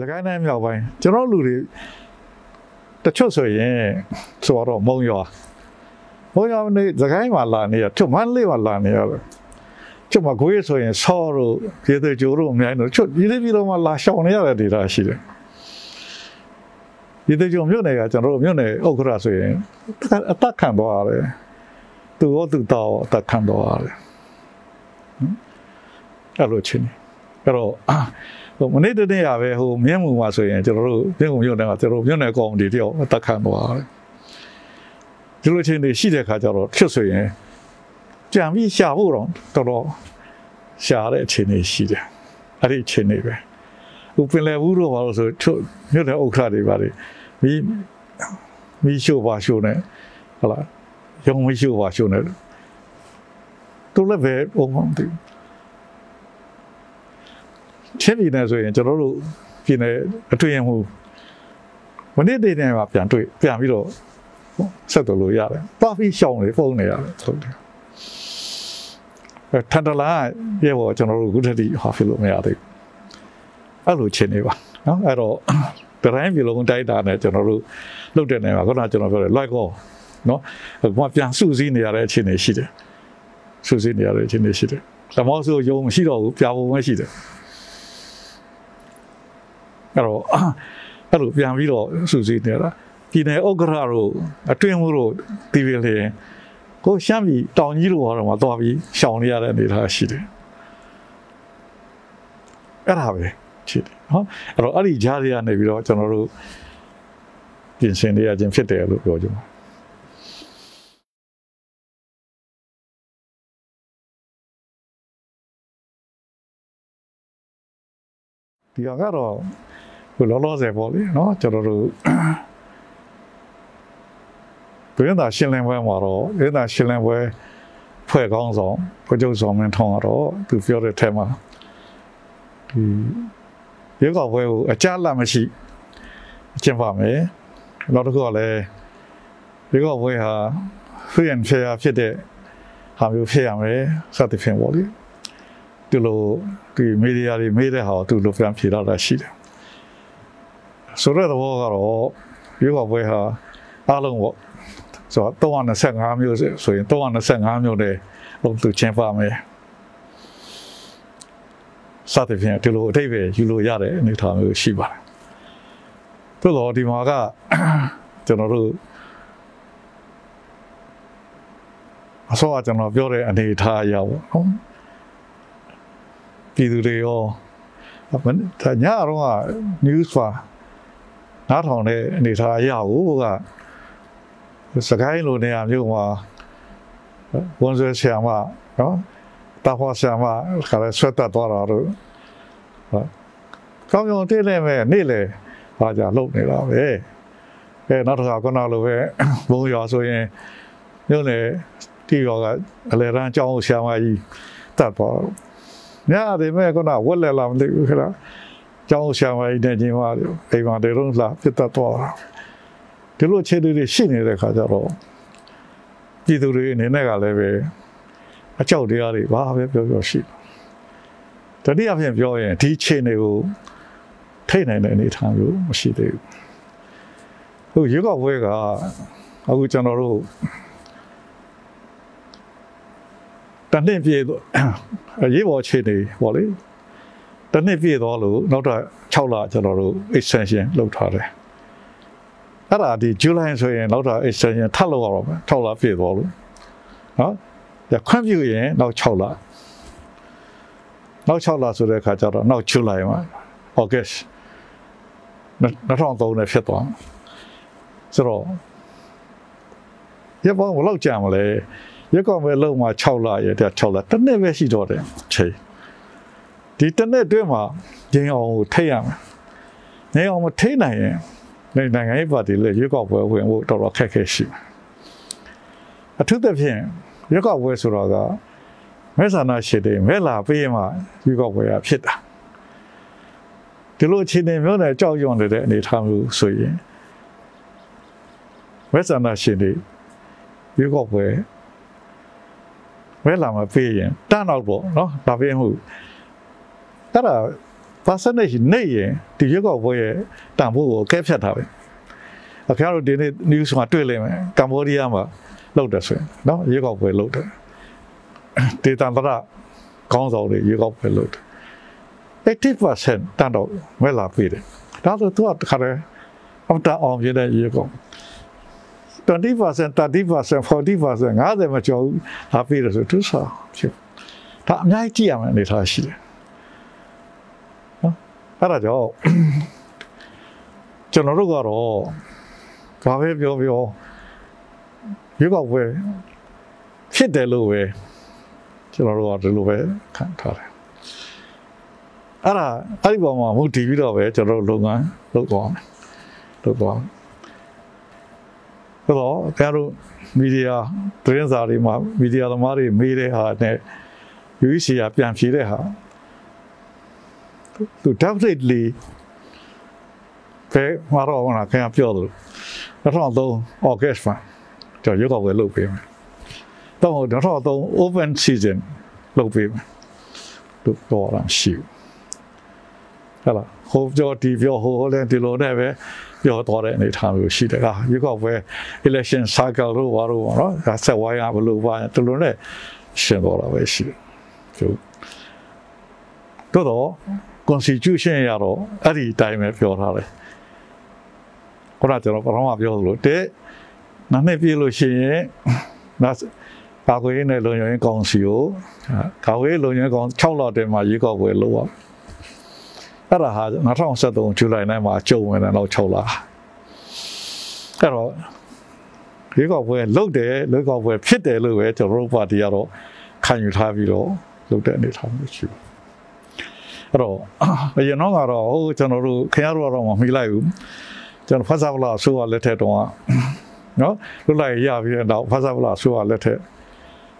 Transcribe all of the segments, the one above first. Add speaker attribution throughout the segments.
Speaker 1: လကိုင်းတိုင်းမြောက်ပိုင်းကျွန်တော်လူတွေတချို့ဆိုရင်ဆိုတော့မုံရွာမုံရွာနေလကိုင်းမှာလာနေရသူမန်းလေးမှာလာနေရတယ်ကျမကိုရဆိုရင်ဆောတို့ရေသေးကြိုးတို့အများကြီးတို့ချွတ်ဒီလေးပြီးတော့မှလာရှောင်နေရတဲ့ဒေတာရှိတယ်ဒီတကြုံမြို့နယ်ကကျွန်တော်တို့မြို့နယ်ဥက္ကရာဆိုရင်အသက်ခံသွားရတယ်သူရောသူတော့အသက်ခံသွားရတယ်အဲ့လိုချင်းအဲ့တော့ ဟိုမနေ့တနေ့ရပဲဟိုမြင်းမှုမှာဆိုရင်ကျွန်တော်တို့မြင်းမှုမြို့နယ်ကကျွန်တော်မြို့နယ်ကောင်ဒီတယောက်အသက်ခံသွားရတယ်ဒီလိုချင်းတွေရှိတဲ့ခါကျတော့ဖြစ်ဆိုရင်ကြံပြီးရှာဖို့တော့တော်တော်ရှာတဲ့အခြေအနေရှိတယ်အဲ့ဒီအခြေအနေပဲဟိုပင်လယ်ဘူးတော့ဘာလို့ဆိုချုပ်မြို့နယ်ဥက္ကဋ္ဌတွေပါလေမီးမီးရှို့ပါရှို့နေဟလာရုံမီးရှို့ပါရှို့နေတူလည်းပဲဘုံမသိ ချင်းပြည်နယ်ဆိုရင်ကျွန်တော်တို့ပြည်နယ်အထွေအမှုမနေ့တည်းနဲ့မှာပြန်တွေ့ပြန်ပြီးတော့ဆက်တော်လို့ရတယ်ပါပြီးရှောင်းလေဖုန်းနေရတယ်ဟုတ်တယ်ထန်တလာရဲ့ဘောကျွန်တော်တို့ခုတည်းဟာဖြစ်လို့မရသေးဘူးအဲ့လိုချင်းနေပါနော်အဲ့တော့တတိုင်းပြည်လုံးတိုက်တာနဲ့ကျွန်တော်တို့လုတ်တဲ့နေမှာခုနကကျွန်တော်ပြောတယ် like all နော်ဟိုကပြန်စုစည်းနေရတဲ့အခြေအနေရှိတယ်စုစည်းနေရတဲ့အခြေအနေရှိတယ်ဓမ္မဆိုယုံမရှိတော့ဘူးပြာပုံပဲရှိတယ် အဲ့တော့အဲ့လိုပြန်ပြီးတော့စုစည်းနေတာပြည်နယ်ဥက္ကရာတို့အတွင်းမှုတို့တီဗီလေကိုရှမ်းပြည်တောင်ကြီးတို့ကတော့မှသွားပြီးရှောင်နေရတဲ့အနေအထားရှိတယ်အဲ့ဒါပဲဖြစ်တယ်နော်အဲ့တော့အဲ့ဒီကြားတွေကနေပြီးတော့ကျွန်တော်တို့ပြင်ဆင်နေရခြင်းဖြစ်တယ်လို့ပြောကြပါဒီကတော့ ဘယ်လိုလဲဆိုပေါ့လေနော်ကျွန်တော်တို့ဘယ်သာရှင်းလင်းပွဲမှာတော့ဘယ်သာရှင်းလင်းပွဲဖွဲ့ကောင်းဆောင်ဘုကျုပ်ဆောင်မင်းထောင်းကတော့သူပြောတဲ့ထဲမှာဒီရုပ်ောက်ပွဲကိုအကြလက်မရှိကျင်းပမယ်နောက်တစ်ခုကလည်းရုပ်ောက်ပွဲဟာဖွင့်ဖျားဖြစ်တဲ့ဟာမျိုးဖြစ်ရမယ်စသဖြင့်ပေါ့လေဒီလိုဒီမီဒီယာတွေမေးတဲ့ဟာကိုသူလိုပြန်ဖြေတော့တာရှိတယ် ဆိုတဲ့ဘောကတော့ရုပ်ောက်ပွဲဟာအားလုံးပေါ့ဆိုတော့325မျိုးဆိုရင်325မျိုးနဲ့လုံးသူကျင်းပမယ်စသဖြင့်ဒီလိုအထိပ္ပယ်ယူလို့ရတဲ့အနေအထားမျိုးရှိပါတယ်။သို့တော့ဒီမှာကကျွန်တော်တို့အစောကကျွန်တော်ပြောတဲ့အနေအထားအရပေါ့နော်။ပြည်သူတွေရောဒါညတော့က news ပါ နားထောင်တဲ့အနေအထားအရကိုကစကိုင်းလိုနေရာမျိုးမှာဝန်ဆွဲဆရာမနော်တာဖောဆရာမခါလဲဆွတ်တတ်သွားတာတို့ဟုတ်ကောင်းကောင်းတည့်နေမဲ့နေ့လေဟာကြလှုပ်နေတာပဲအဲနောက်တစ်ခါခုနလိုပဲဘုံရွာဆိုရင်မြို့နယ်တီရောကအလဲရန်ကျောင်းဆရာမကြီးတတ်သွားညတယ်မဲ့ခုနဝက်လက်လာမသိဘူးခလား ကျောင်းဆရာမကြီးနဲ့ချင်းမအိမ်မှာတေလုံးလာပြတ်တတ်သွားတာဒီလိုခြေတွေရှိနေတဲ့ခါကျတော့ပြည်သူတွေအနေနဲ့ကလည်းပဲအကြောက်တရားတွေဘာပဲပြောပြောရှိတတိယဖြင့်ပြောရင်ဒီခြေတွေကိုထိနိုင်တဲ့အနေအထားမျိုးမရှိသေးဘူးဟိုရုပ်ောက်ပွဲကအခုကျွန်တော်တို့တနှစ်ပြည့်တော့ရေးပေါ်ခြေနေပေါ့လေ တနှစ်ပြည့်သွားလို့နောက်တော့6လကျွန်တော်တို့ extension လုပ်ထားတယ်အဲ့ဒါဒီ July ဆိုရင်နောက်တော့ extension ထပ်လုပ်ရတော့မယ်6လပြည့်သွားလို့နော်ရခွင့်ပြုရင်နောက်6လနောက်6လဆိုတဲ့အခါကျတော့နောက် July မှာ August 2003နဲ့ဖြစ်သွားဆိုတော့ရပောင်းဘယ်လောက်ကြာမလဲရက်ကောင်ပဲလုံးမှာ6လရတဲ့6လတစ်နှစ်ပဲရှိတော့တယ်ချိန် ဒီတစ်နှစ်အတွင်းမှာရင်းအောင်ကိုထိတ်ရမယ်နေအောင်မထိတ်နိုင်ရင်နိုင်ငံရေးပါတီလည်းရွေးကောက်ပွဲဝင်ဖို့တော်တော်ခက်ခဲရှိတယ်အထူးသဖြင့်ရွေးကောက်ပွဲဆိုတော့ကမဲဆန္ဒရှိတယ်မဲလာပေးမှရွေးကောက်ပွဲရဖြစ်တာဒီလိုအခြေအနေမျိုးနဲ့ကြောက်ရွံ့နေတဲ့အနေအထားမျိုးဆိုရင်မဲဆန္ဒရှိတယ်ရွေးကောက်ပွဲမဲလာမပေးရင်တန်းတော့ပေါ့နော်ဒါပေမဲ့ အဲ့ဒါဘ percentage နေရင်ဒီရွက်ကောက်ပွဲရဲ့တန်ဖိုးကိုကဲဖြတ်ထားပဲအခါတို့ဒီနေ့ news မှာတွေ့လိမ့်မယ်ကမ္ဘောဒီးယားမှာလောက်တယ်ဆိုရင်နော်ရွက်ကောက်ပွဲလောက်တယ်ဒေတာတရကောင်းဆောင်တွေရွက်ကောက်ပွဲလောက်တယ်80%တန်တော့ဝဲလာပြီတယ်ဒါဆိုသူကတခါတည်းအမတအောင်ပြတဲ့ရွက်ကောက်20% 30% 40% 50မကျော်ဘူးဟာပြီတယ်ဆိုသူစားဖြစ်ဒါအများကြီးကြည့်ရမယ်အနေထားရှိတယ် အဲ့ဒါကြောင့်ကျွန်တော်တို့ကတော့ဘာပဲပြောပြောရွေးကောက်ပွဲဖြစ်တယ်လို့ပဲကျွန်တော်တို့ကဒီလိုပဲခံထားတယ်အဲ့ဒါအဲ့ဒီပေါ်မှာမူတည်ပြီးတော့ပဲကျွန်တော်တို့လုပ်ငန်းလုပ်သွားမယ်လုပ်သွားမယ်ဆိုတော့ခင်ဗျားတို့မီဒီယာသတင်းစာတွေမှာမီဒီယာသမားတွေမေးတဲ့ဟာနဲ့ UEC ကပြန်ဖြေတဲ့ဟာ သူ definitely ဘယ်မှာတော့ဟောတာခင်ဗျာပြောတယ်2003 August မှာကျွန်တော်ရုပ်ောက်ဝယ်လုပ်ပေးမယ်တော့2003 open season လုပ်ပေးမယ်သူတော့လာရှိဟဲ့လားဟိုပြောဒီပြောဟိုဟိုလည်းဒီလိုနဲ့ပဲပြောတော့တဲ့အနေထားမျိုးရှိတယ်ဟာရုပ်ောက်ဝယ် election cycle လို့ဘာလို့ပေါ့နော်ဒါဆက်ဝိုင်းရဘလို့ပါဒီလိုနဲ့ရှင်းတော့တာပဲရှိတယ်တို့တော့ constitution ရတော့အဲ့ဒီအတိုင်းပဲပြောထားတယ်ခုနကျွန်တော်ပထမပြောသလိုတဲ့နောက်နှစ်ပြည့်လို့ရှိရင်နောက်ကာကွယ်ရေးနဲ့လုံခြုံရေးကောင်စီကိုကာကွယ်ရေးလုံခြုံရေးကောင်6လတည်းမှာရွေးကောက်ပွဲလုပ်ရအဲ့ဒါဟာ2023ဇူလိုင်နိုင်မှာကျုံဝင်တယ်တော့6လအဲ့တော့ရွေးကောက်ပွဲလုပ်တယ်ရွေးကောက်ပွဲဖြစ်တယ်လို့ပဲကျွန်တော်တို့ပါတီကတော့ခံယူထားပြီးတော့လုပ်တဲ့အနေထားမျိုးရှိတယ် အဲ့တော့အရင်တော့ကတော့ဟိုကျွန်တော်တို့ခင်ဗျားတို့ကတော့မမိလိုက်ဘူးကျွန်တော်ဖတ်စာဗလာဆိုရလက်ထက်တော့နော်လွတ်လိုက်ရပြီးတော့ဖတ်စာဗလာဆိုရလက်ထက်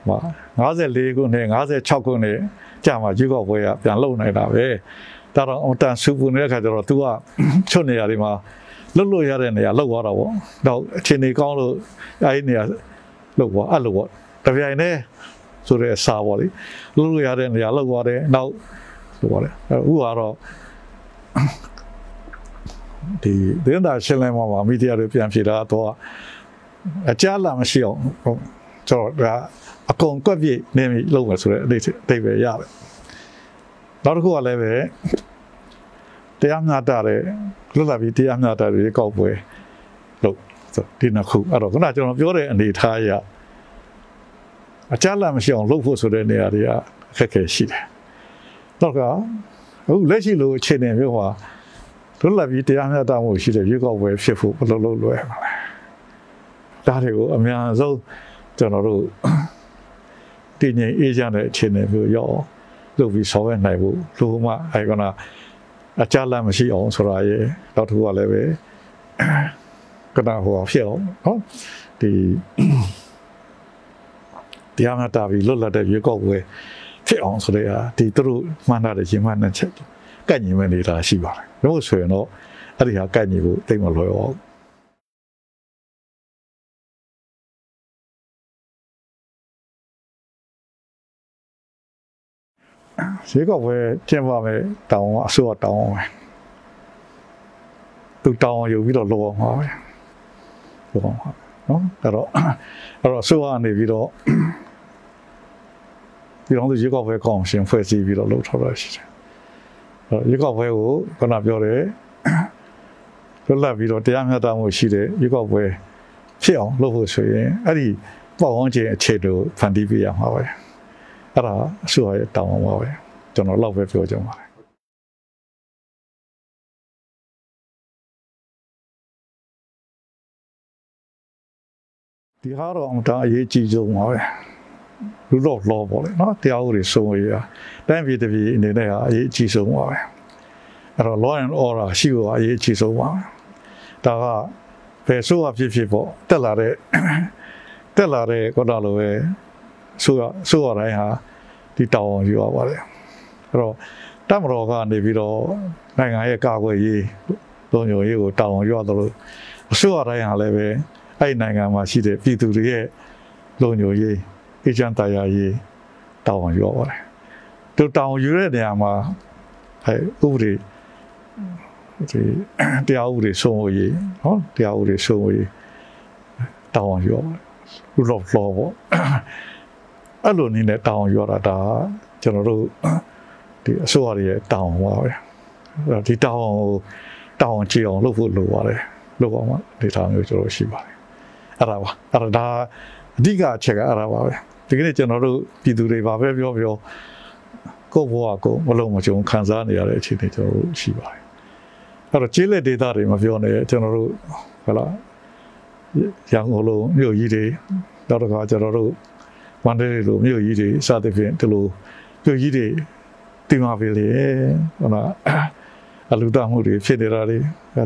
Speaker 1: မှာ54ခုနှစ်56ခုနှစ်ကြာမှရွေးကောက်ပွဲကပြန်လုံနိုင်တာပဲဒါတော့အတန်ဆူပူနေတဲ့ခါကျတော့ तू ကချွတ်နေရာတွေမှာလွတ်လွတ်ရတဲ့နေရာလောက်သွားတာပေါ့တော့အခြေအနေကောင်းလို့အဲဒီနေရာလောက်သွားအဲ့လိုပေါ့တပြိုင်တည်းဆိုတဲ့အစာပေါ့လေလွတ်လွတ်ရတဲ့နေရာလောက်သွားတယ်နောက် ဆိုပါတယ်အခုကတော့ဒီသတင်းသာရှင်းလင်းမှာပါမီဒီယာတွေပြန်ဖြေတာတော့အကြလာမရှိအောင်ကျွန်တော်ကအကုန်ကွက်ပြည့်နေပြီလုပ်မယ်ဆိုတဲ့အတိတ်အတိတ်ပဲရတယ်နောက်တစ်ခုကလည်းပဲတရားမျှတတဲ့လွတ်လပ်ပြီးတရားမျှတတဲ့ကောက်ပွဲလို့ဒီနှစ်ခုအဲ့တော့ခုနကျွန်တော်ပြောတဲ့အနေထားအရအကြလာမရှိအောင်လုပ်ဖို့ဆိုတဲ့နေရာတွေကအခက်အခဲရှိတယ် တော့ကအခုလက်ရှိလိုအခြေအနေမျိုးမှာလွတ်လပ်ပြီးတရားမျှတမှုရှိတဲ့ရွေးကောက်ပွဲဖြစ်ဖို့ဘယ်လိုလုပ်လွယ်မှာလဲဒါတွေကိုအများဆုံးကျွန်တော်တို့တည်ငြိမ်အေးချမ်းတဲ့အခြေအနေမျိုးရောက်လုပ်ပြီးဆောင်ရွက်နိုင်ဖို့လိုမှအဲကနာအကြလတ်မရှိအောင်ဆိုတာရေတော့သူကလည်းပဲကနာဟိုဖြစ်အောင်နော်ဒီတရားမျှတပြီးလွတ်လပ်တဲ့ရွေးကောက်ပွဲ ဖြစ်အောင်ဆိုတဲ့ဟာဒီသူတို့မှန်းထားတဲ့ရင်မှန်းတဲ့ချက်ကန့်ညီမဲ့နေတာရှိပါတယ်။လို့ဆိုရင်တော့အဲ့ဒီဟာကန့်ညီဖို့တိတ်မလွယ်ပါဘူး။ဈေးကောက်ပဲကျင်းပါမယ်တောင်းအစိုးရတောင်းအောင်ပဲသူတောင်းယူပြီးတော့လောအောင်ပါပဲလောအောင်ပါနော်အဲ့တော့အဲ့တော့အစိုးရနေပြီးတော့ ပြည်တော်စုရွေးကောက်ပွဲကောင်းရှင်ဖွဲ့စည်းပြီးတော့လုပ်ထားတာရှိတယ်။အဲရွေးကောက်ပွဲကိုခုနပြောတယ်လွတ်လပ်ပြီးတော့တရားမျှတမှုရှိတဲ့ရွေးကောက်ပွဲဖြစ်အောင်လုပ်ဖို့ဆိုရင်အဲ့ဒီပေါ့ဝန်းကျင်အခြေတို့ဖန်တီးပေးရမှာပဲ။အဲ့ဒါအစိုးရရဲ့တောင်းပန်ပါပဲ။ကျွန်တော်လောက်ပဲပြောကြပါမယ်ဒီဟာတော့အမှန်တအရေးကြီးဆုံးပါပဲ။ လူတော့လောပေါ့လေနော်တရားဥပဒေစိုးရတိုင်းပြည်တပြည်အနေနဲ့ဟာအရေးအကြီးဆုံးပါပဲအဲ့တော့ law and order ရှိဖို့အရေးအကြီးဆုံးပါဒါကဘယ်ဆိုးရဖြစ်ဖြစ်ပေါ့တက်လာတဲ့တက်လာတဲ့ကောတာလိုပဲဆိုးရဆိုးရတိုင်းဟာဒီတောင်းယူရပါတယ်အဲ့တော့တမတော်ကနေပြီးတော့နိုင်ငံရဲ့ကာကွယ်ရေးလုံခြုံရေးကိုတောင်းယူရတယ်လို့အစိုးရတိုင်းဟာလည်းပဲအဲ့နိုင်ငံမှာရှိတဲ့ပြည်သူတွေရဲ့လုံခြုံရေး အေဂျင့်တရားရေးတောင်းယူရပါတယ်သူတောင်းယူတဲ့နေရာမှာအဲဥပဒေဒီတရားဥပဒေဆုံးဝရေးနော်တရားဥပဒေဆုံးဝရေးတောင်းအောင်ပြောပါတယ် rule of law ပေါ့အဲ့လိုနည်းနဲ့တောင်းအောင်ပြောတာဒါကျွန်တော်တို့ဒီအစိုးရရဲ့တောင်းပါပဲဒီတောင်းကိုတောင်းကြည့်အောင်လုပ်ဖို့လိုပါတယ်လုပ်အောင်ဒေတာမျိုးကျွန်တော်ရှိပါတယ်အဲ့ဒါပါအဲ့ဒါ အဓိကအချက်ကအဲ့ဒါပါပဲဒီကနေ့ကျွန်တော်တို့ပြည်သူတွေပါပဲပြောပြောကိုယ့်ဘဝကိုမလုံးမကြုံခံစားနေရတဲ့အခြေအနေကျွန်တော်တို့ရှိပါတယ်အဲ့တော့ကျေးလက်ဒေတာတွေမပြောနဲ့ကျွန်တော်တို့ဟလာရန်ကုန်လိုမြို့ကြီးတွေနောက်တစ်ခါကျွန်တော်တို့ဝန်ဒေလိုမြို့ကြီးတွေစသဖြင့်ဒီလိုမြို့ကြီးတွေတင်ပါပြီလေဟုတ်လားအလူတမှုတွေဖြစ်နေတာတွေ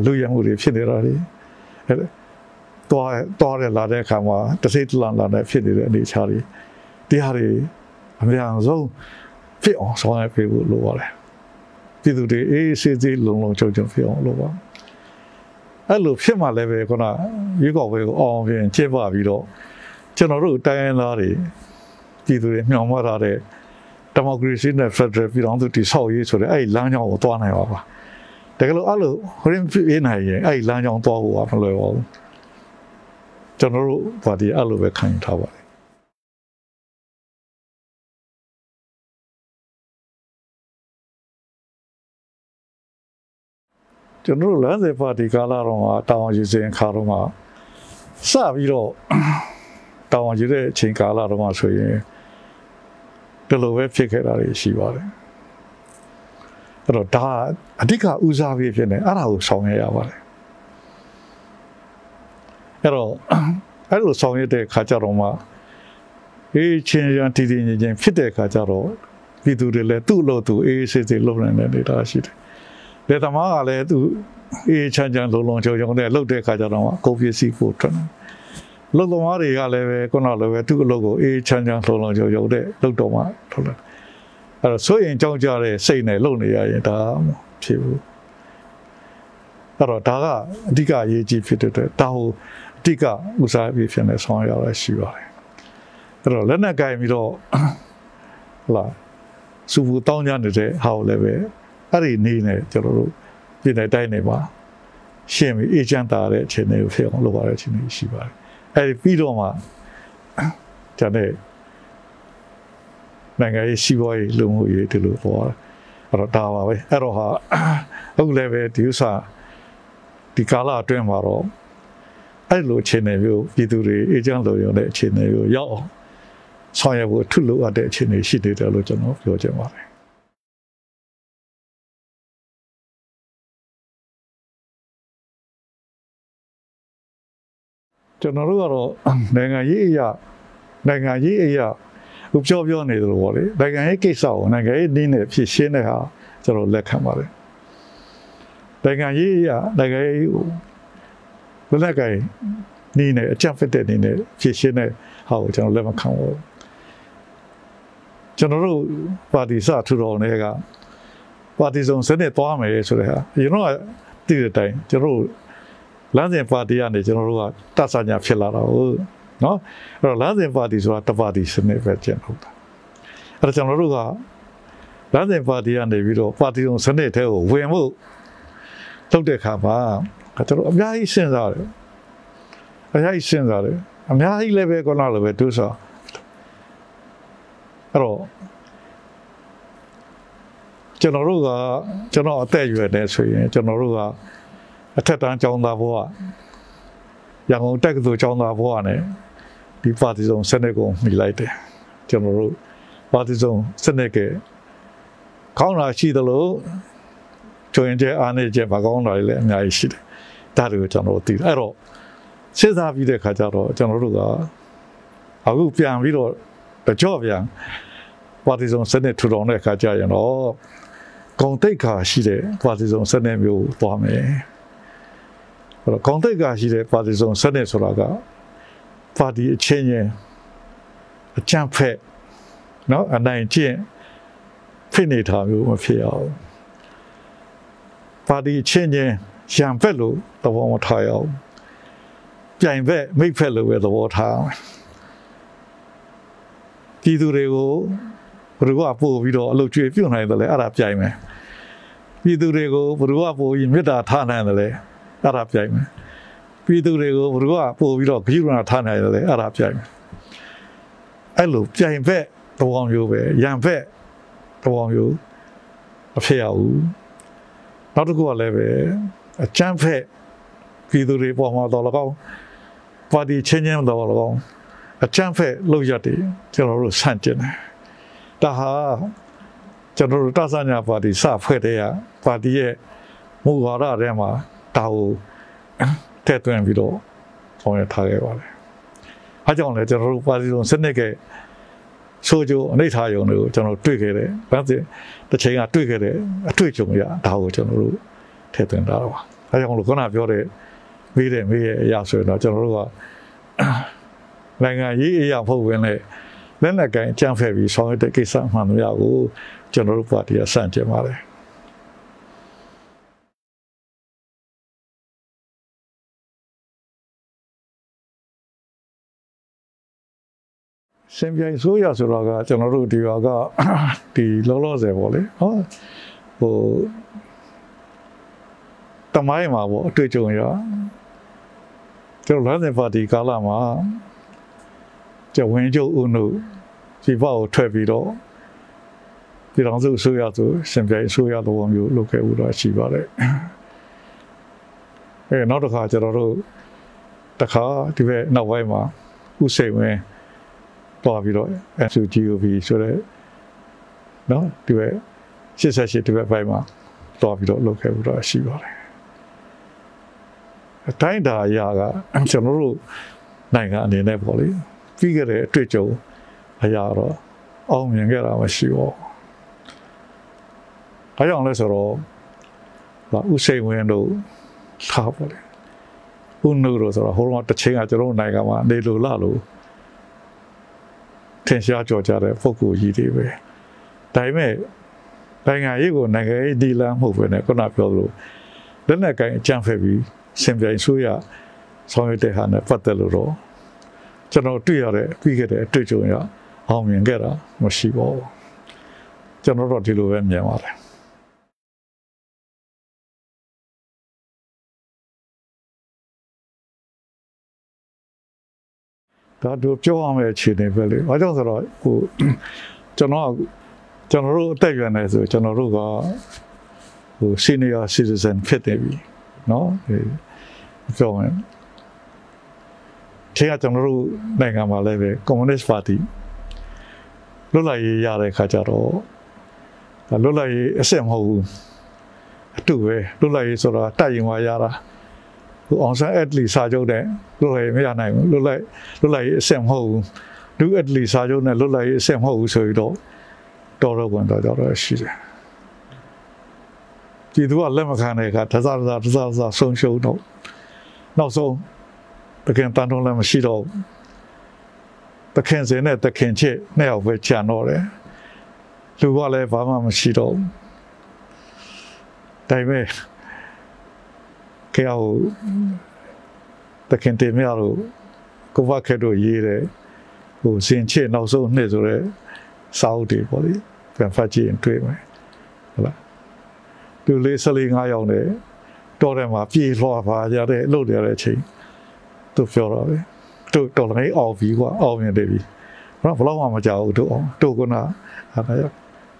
Speaker 1: လူရမှုတွေဖြစ်နေတာတွေအဲ တော့တော့ရလာတဲ့အခါမှာတစိတ်တလန်လာတဲ့ဖြစ်နေတဲ့အနေအထားတွေတရားတွေအများဆုံးဖြစ်အောင်ဆောင်ရွက်ပေးဖို့လိုပါတယ်ပြည်သူတွေအေးစေးစေးလုံလုံချုံချုံဖြစ်အောင်လိုပါအဲ့လိုဖြစ်မှလည်းပဲခုနရွေးကောက်ပွဲကိုအောင်ပြင်ကျင်းပပြီးတော့ကျွန်တော်တို့တိုင်းရင်းသားတွေပြည်သူတွေမျှော်မှတ်ထားတဲ့ဒီမိုကရေစီနဲ့ဖက်ဒရယ်ပြည်ထောင်စုတည်ဆောက်ရေးဆိုတဲ့အဲ့ဒီလမ်းကြောင်းကိုသွားနိုင်ပါပါတကယ်လို့အဲ့လိုဟိုရင်ပြင်းနိုင်ရင်အဲ့ဒီလမ်းကြောင်းသွားဖို့ကမလွယ်ပါဘူး ကျွန်တော်တို့ပါတီအဲ့လိုပဲခံယူထားပါတယ်ကျွန်တော်တို့လမ်းစဉ်ပါတီကာလာတော့မှာတောင်ယူစဉ်ခါတော့မှာစပြီးတော့တောင်ယူတဲ့အချိန်ကာလာတော့မှာဆိုရင်ဒီလိုပဲဖြစ်ခဲ့တာတွေရှိပါတယ်အဲ့တော့ဒါအဓိကဦးစားပေးဖြစ်နေအဲ့ဒါကိုဆောင်ရွက်ရပါတယ် အဲ့တော့အဲ့လိုဆောင်ရွက်တဲ့ခါကြတော့မှအေးချင်းရန်တည်တည်ငြိမ်ငြိမ်ဖြစ်တဲ့ခါကြတော့ပြည်သူတွေလည်းသူ့လို့သူအေးဆေးဆေးလုပ်နိုင်တဲ့နေတာရှိတယ်။ဒေသမားကလည်းသူအေးချမ်းချမ်းလုံလုံချုံချုံနဲ့လှုပ်တဲ့ခါကြတော့ကိုပစ္စည်းဖို့ထွက်တယ်။လုံသမားတွေကလည်းပဲခုနလိုပဲသူ့အလုပ်ကိုအေးချမ်းချမ်းလုံလုံချုံချုံတဲ့လှုပ်တော့မှထွက်လာ။အဲ့တော့ဆိုရင်ကြောင်းကြတဲ့စိတ်နဲ့လုပ်နေရရင်ဒါဖြစ်ဘူး။အဲ့တော့ဒါကအဓိကအရေးကြီးဖြစ်တဲ့အတွက်ဒါကို အဓိကဥစားပြီးဖြစ်နေဆောင်ရရရှိပါတယ်။အဲ့တော့လက်နက်ကင်ပြီးတော့ဟုတ်လားစူပူတောင်းကြနေတဲ့ဟာကိုလည်းပဲအဲ့ဒီနေနဲ့ကျွန်တော်တို့ပြည်နယ်တိုင်းနေမှာရှင်းပြီးအေဂျင့်တာတဲ့အခြေအနေကိုဖြစ်အောင်လုပ်ရတဲ့အခြေအနေရှိပါတယ်အဲ့ဒီပြီးတော့မှကျွန်တော်နိုင်ငံရေးစီးပွားရေးလူမှုရေးဒီလိုပေါ်အဲ့တော့ဒါပါပဲအဲ့တော့ဟာအခုလည်းပဲဒီဥစ္စာဒီကာလအတွင်းမှာတော့ အဲ့လိုအခြေအနေမျိုးပြည်သူတွေအေဂျင့်လိုရုံတဲ့အခြေအနေမျိုးရောက်အောင်ဆောင်ရွက်ဖို့ထုလို့အပ်တဲ့အခြေအနေရှိနေတယ်လို့ကျွန်တော်ပြောချင်ပါတယ်ကျွန်တော်တို့ကတော့နိုင်ငံရေးအရာနိုင်ငံရေးအရာဥပြောပြောနေတယ်လို့ပေါ့လေနိုင်ငံရေးကိစ္စကိုနိုင်ငံရေးနည်းနဲ့ဖြစ်ရှင်းတဲ့ဟာကျွန်တော်လက်ခံပါတယ်နိုင်ငံရေးအရာနိုင်ငံရေး ကိုလက်ကင်နည်းနဲ့အကြံဖက်တဲ့နည်းနဲ့ဖြစ်ရှင်းတဲ့ဟာကိုကျွန်တော်လက်မခံဘူးကျွန်တော်တို့ပါတီစထူတော်တွေကပါတီစုံစနစ်သွားမယ်ဆိုတဲ့ဟာအရင်တော့တည်တဲ့အတိုင်းကျွန်တော်တို့လမ်းစဉ်ပါတီကနေကျွန်တော်တို့ကတတ်ဆညာဖြစ်လာတာဟုတ်နော်အဲ့တော့လမ်းစဉ်ပါတီဆိုတာတပါတီစနစ်ပဲကျန်ဟုတ်တာအဲ့တော့ကျွန်တော်တို့ကလမ်းစဉ်ပါတီကနေပြီးတော့ပါတီစုံစနစ်ထဲကိုဝင်ဖို့ထုတ်တဲ့ခါမှာ ကျွန်တော်အများကြီးစဉ်းစားတယ်အများကြီးစဉ်းစားတယ်အများကြီးလည်းပဲကောနာလည်းပဲသူဆိုအဲ့တော့ကျွန်တော်တို့ကကျွန်တော်အသက်အရွယ်နဲ့ဆိုရင်ကျွန်တော်တို့ကအထက်တန်းကျောင်းသားဘဝရန်ကုန်တက္ကသိုလ်ကျောင်းသားဘဝနဲ့ဒီပါတီစုံစနစ်ကိုမိလိုက်တယ်ကျွန်တော်တို့ပါတီစုံစနစ်ကကောင်းတာရှိသလိုချိုရင်ကျအားနေကျမကောင်းတာတွေလည်းအများကြီးရှိတယ် ဒါတွေကိုကျွန်တော်သိတယ်အဲ့တော့စဉ်းစားပြီးတဲ့ခါကျတော့ကျွန်တော်တို့ကအခုပြန်ပြီးတော့တကြော့ပြန်ပါတီစုံစနစ်ထူထောင်တဲ့အခါကျရင်တော့ဂုံတိတ်ခါရှိတဲ့ပါတီစုံစနစ်မျိုးသွားမယ်အဲ့တော့ဂုံတိတ်ခါရှိတဲ့ပါတီစုံစနစ်ဆိုတာကပါတီအချင်းချင်းအကြံဖက်เนาะအနိုင်ကျင့်ဖြစ်နေတာမျိုးမဖြစ်အောင်ပါတီအချင်းချင်း ရံဖက်လို့သဘောမထားရအောင်ပြိုင်ဖက်မိတ်ဖက်လို့ပဲသဘောထားအောင်ပြည်သူတွေကိုဘယ်လိုကပို့ပြီးတော့အလုပ်ကျွေးပြုတ်နိုင်တယ်လဲအဲ့ဒါပြိုင်မယ်ပြည်သူတွေကိုဘုရားပို့ပြီးမေတ္တာထားနိုင်တယ်လေအဲ့ဒါပြိုင်မယ်ပြည်သူတွေကိုဘုရားပို့ပြီးတော့ဂရုဏာထားနိုင်တယ်လေအဲ့ဒါပြိုင်မယ်အဲ့လိုပြိုင်ဘက်တော်မျိုးပဲရံဘက်တော်မျိုးမဖြစ်ရဘူးနောက်တစ်ခုကလည်းပဲ အချမ်းဖက်ပြည်သူတွေပေါ်မှာတော့လကောင်းပါတီချင်းချင်းတော့လကောင်းအချမ်းဖက်လောက်ရတယ်ကျွန်တော်တို့ဆန့်ကျင်တယ်ဒါဟာကျွန်တော်တို့တသညာပါတီစဖွဲ့တဲ့ကပါတီရဲ့မူဝါဒထဲမှာဒါကိုထည့်သွင်းပြီးတော့ဆောင်ရွက်ထားခဲ့ပါတယ်။အဲကြောင့်လည်းကျွန်တော်တို့ပါတီလုံးစနစ်ကဆိုကြအနေထားယုံတွေကိုကျွန်တော်တွေ့ခဲ့တယ်။ဘာဖြစ်တစ်ချိန်ကတွေ့ခဲ့တဲ့အတွေ့အကြုံရဒါကိုကျွန်တော်တို့ ထည့်သွင်းထားတာပါ။အဲကြောင့်လို့ခုနပြောတဲ့မိတဲ့မိရဲ့အရာဆိုရင်တော့ကျွန်တော်တို့ကနိုင်ငံရေးအရာဖို့ဝင်လေလက်နက်ကိုင်ကြံဖက်ပြီးဆောင်ရွက်တဲ့ကိစ္စမှန်လို့ရကိုကျွန်တော်တို့ပါတီကစန့်ကျင်ပါတယ် ရှင်ပြိုင်ဆိုရဆိုတော့ကကျွန်တော်တို့ဒီဟာကဒီလောလောဆယ်ပေါ့လေဟောဟို တမိုင်းမှာပေါ့အတွေ့အကြုံရကျွန်တော်လမ်းစဉ်ပါတီကာလမှာကျဝင်ကျုပ်ဦးနုဒီဘောက်ထွက်ပြီးတော့ပြည်တော်စုအစိုးရဆိုရှင်ပြိုင်အစိုးရတော်မျိုးလုပ်ခဲ့ဦးတော့ရှိပါတယ်အဲနောက်တစ်ခါကျွန်တော်တို့တခါဒီဘက်နောက်ပိုင်းမှာဥစိန်ဝင်တော်ပြီးတော့ SUGOB ဆိုတဲ့နော်ဒီဘက်88ဒီဘက်ပိုင်းမှာတော်ပြီးတော့လုပ်ခဲ့ဦးတော့ရှိပါတယ် အတိုင်းဒါအရာကကျွန်တော်တို့နိုင်ငံအနေနဲ့ပေါ့လေပြီးခဲ့တဲ့အတွေ့အကြုံအရာတော့အောင်မြင်ခဲ့တာမရှိဘူး။အဲကြောင့်လဲဆိုတော့ဥစိန်ဝင်တို့ထားပါလေ။ဥနုတို့ဆိုတော့ဟိုတော့တစ်ချိန်ကကျွန်တော်နိုင်ငံမှာနေလို့လာလို့ထင်ရှားကြော်ကြတဲ့ပုဂ္ဂိုလ်ကြီးတွေပဲ။ဒါပေမဲ့နိုင်ငံရေးကိုနိုင်ငံရေးဒီလမ်းမဟုတ်ပဲねခုနပြောသလိုလက်နက်ကိုင်အကြံဖက်ပြီး စင်ပြိုင်ဆိုရဆောင်ရွက်တဲ့ဟာနဲ့ပတ်သက်လို့တော့ကျွန်တော်တွေ့ရတဲ့ပြီးခဲ့တဲ့အတွေ့အကြုံရအောင်မြင်ခဲ့တာမရှိပါဘူးကျွန်တော်တို့ဒီလိုပဲမြင်ပါတယ်ဒါတို့ပြောရမယ့်အခြေအနေပဲလေ။ဘာကြောင့်ဆိုတော့ဟိုကျွန်တော်ကျွန်တော်တို့အသက်ရွယ်နေဆိုကျွန်တော်တို့ကဟို senior citizen ဖြစ်နေပြီ နော်ဆိုရင်ခေတ်ကကျွန်တော်တို့နိုင်ငံမှာလည်းပဲ Communist Party လွတ်လပ်ရေးရတဲ့ခါကျတော့လွတ်လပ်ရေးအစစ်မဟုတ်ဘူးအတူပဲလွတ်လပ်ရေးဆိုတာတိုက်ရင်ဝါရတာဟိုအောင်ဆန်းအက်လီစာချုပ်နဲ့လွတ်လပ်ရေးမရနိုင်ဘူးလွတ်လပ်လွတ်လပ်ရေးအစစ်မဟုတ်ဘူးဒူအက်လီစာချုပ်နဲ့လွတ်လပ်ရေးအစစ်မဟုတ်ဘူးဆိုပြီးတော့တော်တော်ဝင်တော့ကြတော့ရှိတယ် ပြည်သူကလက်မခံတဲ့အခါတစားတစားတစားတစားဆုံးရှုံးတော့နောက်ဆုံးတခင်တန်ထုံးလည်းမရှိတော့တခင်စင်နဲ့တခင်ချစ်နှစ်ယောက်ပဲခြံတော့တယ်လူကလည်းဘာမှမရှိတော့ဒါပေမဲ့ကြောက်တခင်တင်မြလို့ကိုဘခဲတို့ရေးတယ်ဟိုစင်ချစ်နောက်ဆုံးနှစ်ဆိုတော့စာအုပ်တွေပေါ့လေပြန်ဖတ်ကြည့်ရင်တွေ့မယ်ဟုတ်လား သူလေး၁၄၅ယောက်နဲ့တော်တယ်မှာပြေလွှာပါကြတဲ့လှုပ်ရတဲ့အချိန်သူပြောတော့ပဲတို့တော်လည်းအောင်ပြီကွာအောင်မြင်တယ်ပြီတော့ဘလောက်မှမကြောက်ဘူးတို့အောင်တို့ကနာအဲ့ဒါ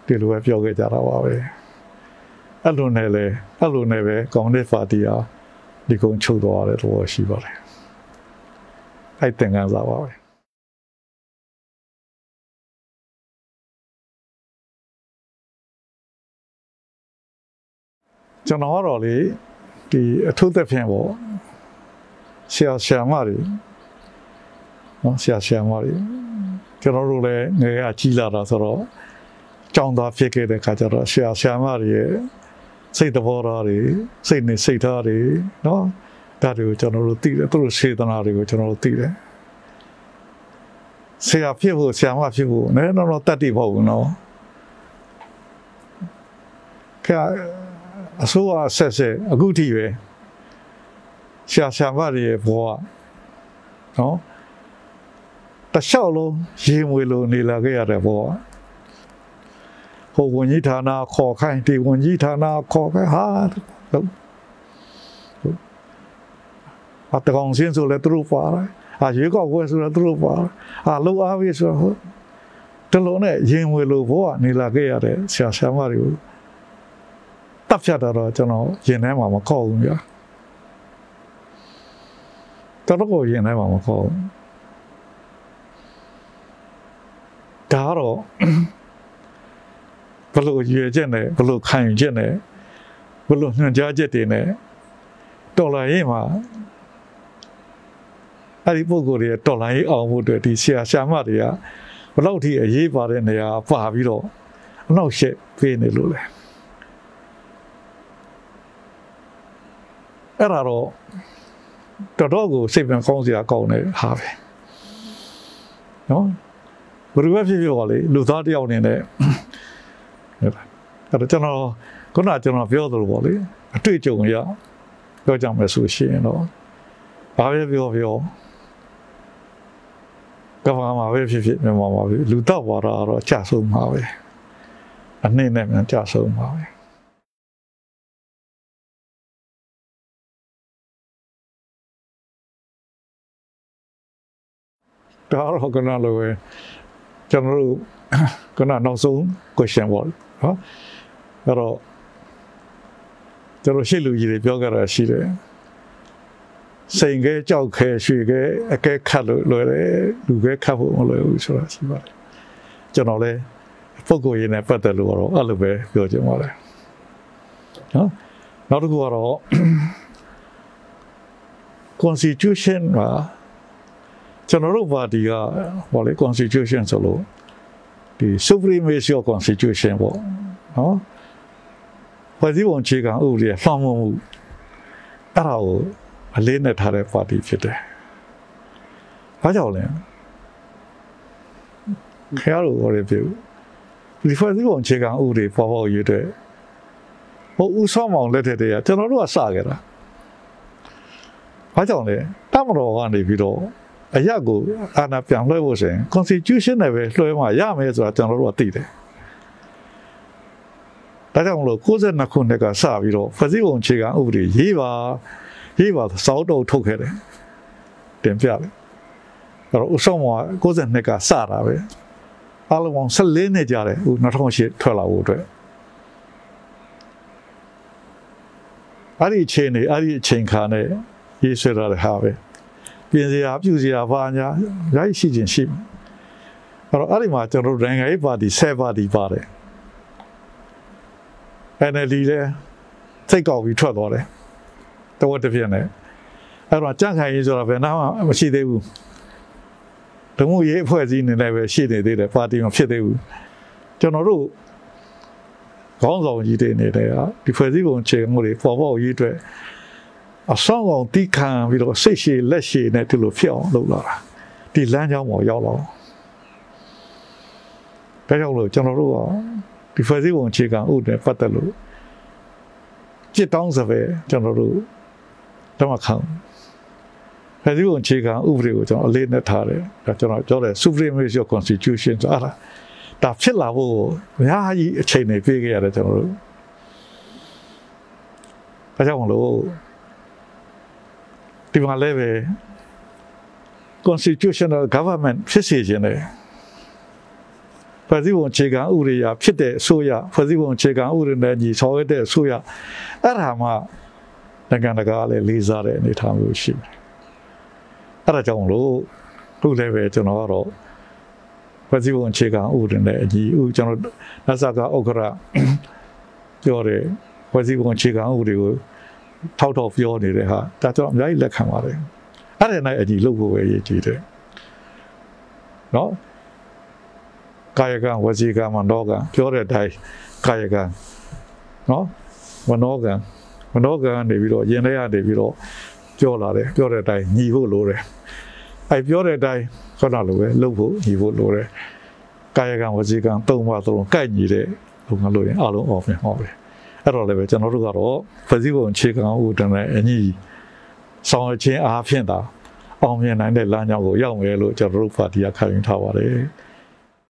Speaker 1: ဒီလိုပဲပြောခဲ့ကြတာပါပဲအဲ့လိုနဲ့လေအဲ့လိုနဲ့ပဲကွန်မြူနစ်ပါတီဟာဒီကုန်းချုပ်သွားတယ်တော့ရှိပါတယ်အဲ့တင်ကန်းစားပါပဲ ကျွန်တော်ကတော့လေဒီအထုသက်ဖြင့်ပေါ့ဆရာဆရာမတွေနော်ဆရာဆရာမတွေကျွန်တော်တို့လည်းငယ်ကကြီးလာတာဆိုတော့ကြောင်းသားဖြစ်ခဲ့တဲ့ခါကျတော့ဆရာဆရာမတွေရဲ့စိတ်တဘောထားတွေစိတ်နဲ့စိတ်ထားတွေနော်ဒါတွေကိုကျွန်တော်တို့သိတယ်သူတို့စေတနာတွေကိုကျွန်တော်တို့သိတယ်ဆရာဖြစ်ဖို့ဆရာမဖြစ်ဖို့နည်းတော့တော့တတ်တည်ဖို့ဘူးနော်က အစိုးရဆက်ဆက်အခုထိပဲရှာရှာမတွေရဲ့ဘဝနော်တလျှောက်လုံးရေမွေလိုနေလာခဲ့ရတဲ့ဘဝဟိုဝန်ကြီးဌာနခေါ်ခိုင်းဒီဝန်ကြီးဌာနခေါ်ခိုင်းဟာလို့အတကောင်စင်းဆိုလဲသူတို့ပါတယ်အာရွေးကောက်ပွဲဆိုလဲသူတို့ပါတယ်အာလှုပ်အားပြီဆိုတော့တလုံးနဲ့ရင်ဝေလို့ဘောကနေလာခဲ့ရတဲ့ဆရာဆရာမတွေကို တပ်ဖြတ်တော့ကျွန်တော်ရင်ထဲမှာမခေါက်ဘူးဗျာတော်တော့ရင်ထဲမှာမခေါက်ဘူးဒါတော့ဘလို့ရွေချက်နဲ့ဘလို့ခံယူချက်နဲ့ဘလို့ညွှန်ကြားချက်တွေနဲ့တော်လာရင်မှာအဲ့ဒီပုံကိုယ်တွေတော်လိုင်းအောင်မှုအတွက်ဒီဆရာရှာမတွေကဘလောက်ထိအရေးပါတဲ့နေရာပါပြီးတော့အနောက်ရှက်ပေးနေလို့လေ အဲ့ဒါတော့တော်တော်ကိုစိတ်ပြန်ကောင်းစရာကောင်းတဲ့ဟာပဲနော်ဘယ်လိုပဲဖြစ်ဖြစ်ပါလေလူသားတယောက်အနေနဲ့အဲ့တော့ကျွန်တော်ခုနကျွန်တော်ပြောသလိုပေါ့လေအတွေ့အကြုံရပြောကြမယ်ဆိုရှင်တော့ဘာပဲပြောပြောကဘာမှာပဲဖြစ်ဖြစ်မြန်မာမှာပဲလူတော့ဘာသာတော့ကြဆုံးမှာပဲအနှိမ့်နဲ့မြန်ကြဆုံးမှာပဲ ဒါတော့ကနလိုပဲကျွန်တော်တို့ကနနောက်ဆုံး question ပေါ့နော်အဲ့တော့ကျွန်တော်ရှေ့လူကြီးတွေပြောကြတာရှိတယ်စိန်ခဲကြောက်ခဲရွှေခဲအကဲခတ်လို့လွယ်တယ်လူခဲခတ်ဖို့မလွယ်ဘူးဆိုတာရှိပါတယ်ကျွန်တော်လည်းပုဂ္ဂိုလ်ရေးနဲ့ပတ်သက်လို့တော့အဲ့လိုပဲပြောချင်ပါတယ်နော်နောက်တစ်ခုကတော့ constitution မှာ ကျွန်တော်တို့ပါတီကဟောလေ constitution ဆိုလို့ဒီ supremacy of constitution ပေါ့နော်ဖွဲ့စည်းပုံအခြေခံဥပဒေလှောင်မှုအဲ့ဒါကိုအလေးနဲ့ထားတဲ့ပါတီဖြစ်တယ်။ဘာကြောင့်လဲ။ခင်ဗျားတို့ဟောရပြဒီဖွဲ့စည်းပုံအခြေခံဥပဒေပေါ်ပေါ်ရွေးတဲ့ဟိုဦးဆောင်မောင်လက်ထက်တည်းကကျွန်တော်တို့ကစခဲ့တာ။ဘာကြောင့်လဲ။တမတော်ကနေပြီးတော့ အရက်ကိုအာဏာပြန်လွှဲဖို့ဆိုရင် constitution နဲ့ပဲလွှဲမှရမယ်ဆိုတာကျွန်တော်တို့ကသိတယ်။ဒါကြောင့်မလို့62ခုနှစ်ကစပြီးတော့ဖွဲ့စည်းပုံအခြေခံဥပဒေရေးပါရေးပါစောက်တော့ထုတ်ခဲ့တယ်တင်ပြတယ်အဲ့တော့ဥဆောင်က62ကစတာပဲအလုံးပေါင်း14နှစ်ကြာတယ်ဥ2008ထွက်လာဖို့အတွက်အဲ့ဒီအချိန်နေအဲ့ဒီအချိန်ခါနဲ့ရေးဆွဲထားတဲ့ဟာပဲ ပြင်စရာပြုစရာဘာညာရိုက်ရှိခြင်းရှိမှာအဲ့တော့အဲ့ဒီမှာကျွန်တော်တို့နိုင်ငံရေးပါတီ7ပါတီပါတယ် NLD လည်းစိတ်ကောက်ပြီးထွက်သွားတယ်တဝက်တစ်ပြည့်နဲ့အဲ့တော့ကြန့်ခိုင်ရေးဆိုတာဘယ်နာမှမရှိသေးဘူးဒုံမှုရေးအဖွဲ့အစည်းနေလည်းပဲရှိနေသေးတယ်ပါတီမဖြစ်သေးဘူးကျွန်တော်တို့ခေါင်းဆောင်ကြီးတွေနေတဲ့ဒီဖွဲ့စည်းပုံခြေမှုတွေပေါ်ပေါ်ရေးအတွက် အဆောင်အောင်တိခံပြီးတော့စိတ်ရှည်လက်ရှည်နဲ့ဒီလိုဖြစ်အောင်လုပ်လာတာဒီလမ်းကြောင်းပေါ်ရောက်လာဒါကြောင့်လို့ကျွန်တော်တို့ကဒီဖွဲ့စည်းပုံအခြေခံဥပဒေပတ်သက်လို့ကြစ်တောင်းစပယ်ကျွန်တော်တို့တော့မခံဖွဲ့စည်းပုံအခြေခံဥပဒေကိုကျွန်တော်အလေးနဲ့ထားတယ်ဒါကျွန်တော်ပြောတယ် supremacy of constitution ဆိုအဲ့ဒါဒါဖြစ်လာဖို့အများကြီးအချိန်တွေပြေးခဲ့ရတယ်ကျွန်တော်တို့ဒါကြောင့်မလို့ ဒီမှာလည်းပဲ constitutional government ဖြစ်စေခြင်းတယ်ဖွဲ့စည်းပုံအခြေခံဥပဒေရဖြစ်တဲ့အစိုးရဖွဲ့စည်းပုံအခြေခံဥပဒေနဲ့ညီဆောင်ရွက်တဲ့အစိုးရအဲ့ဒါမှနိုင်ငံတကာလည်းလေးစားတဲ့အနေအထားမျိုးရှိတယ်။အဲ့ဒါကြောင့်မလို့ခုလည်းပဲကျွန်တော်ကတော့ဖွဲ့စည်းပုံအခြေခံဥပဒေနဲ့အညီဥကျွန်တော်နတ်ဆာကဥက္ကရာပြောတယ်ဖွဲ့စည်းပုံအခြေခံဥပဒေကို ထောက်ထောက်ပြောနေတဲ့ဟာဒါကျွန်တော်အများကြီးလက်ခံပါတယ်။အဲ့ဒါနဲ့အညီလုပ်ဖို့ပဲရည်ကြည်တယ်။နော်ကာယကံဝစီကံမနောကံပြောတဲ့အတိုင်းကာယကံနော်မနောကံမနောကံနေပြီးတော့ရင်ထဲကနေပြီးတော့ပြောလာတယ်ပြောတဲ့အတိုင်းညီဖို့လိုတယ်အဲပြောတဲ့အတိုင်းခုနလိုပဲလုပ်ဖို့ညီဖို့လိုတယ်ကာယကံဝစီကံသုံးပါသုံးကိုက်ညီတဲ့လုပ်ငန်းလို့ရင်အလုံးအောင်ပြန်ဟောပဲ အဲ့တော့လည်းပဲကျွန်တော်တို့ကတော့ဖစီပုံအခြေခံဥဒနဲ့အညီဆောင်ရွက်ခြင်းအားဖြင့်သာအောင်မြင်နိုင်တဲ့လမ်းကြောင်းကိုရောက်မယ်လို့ကျွန်တော်တို့ပါတီကခံယူထားပါတယ်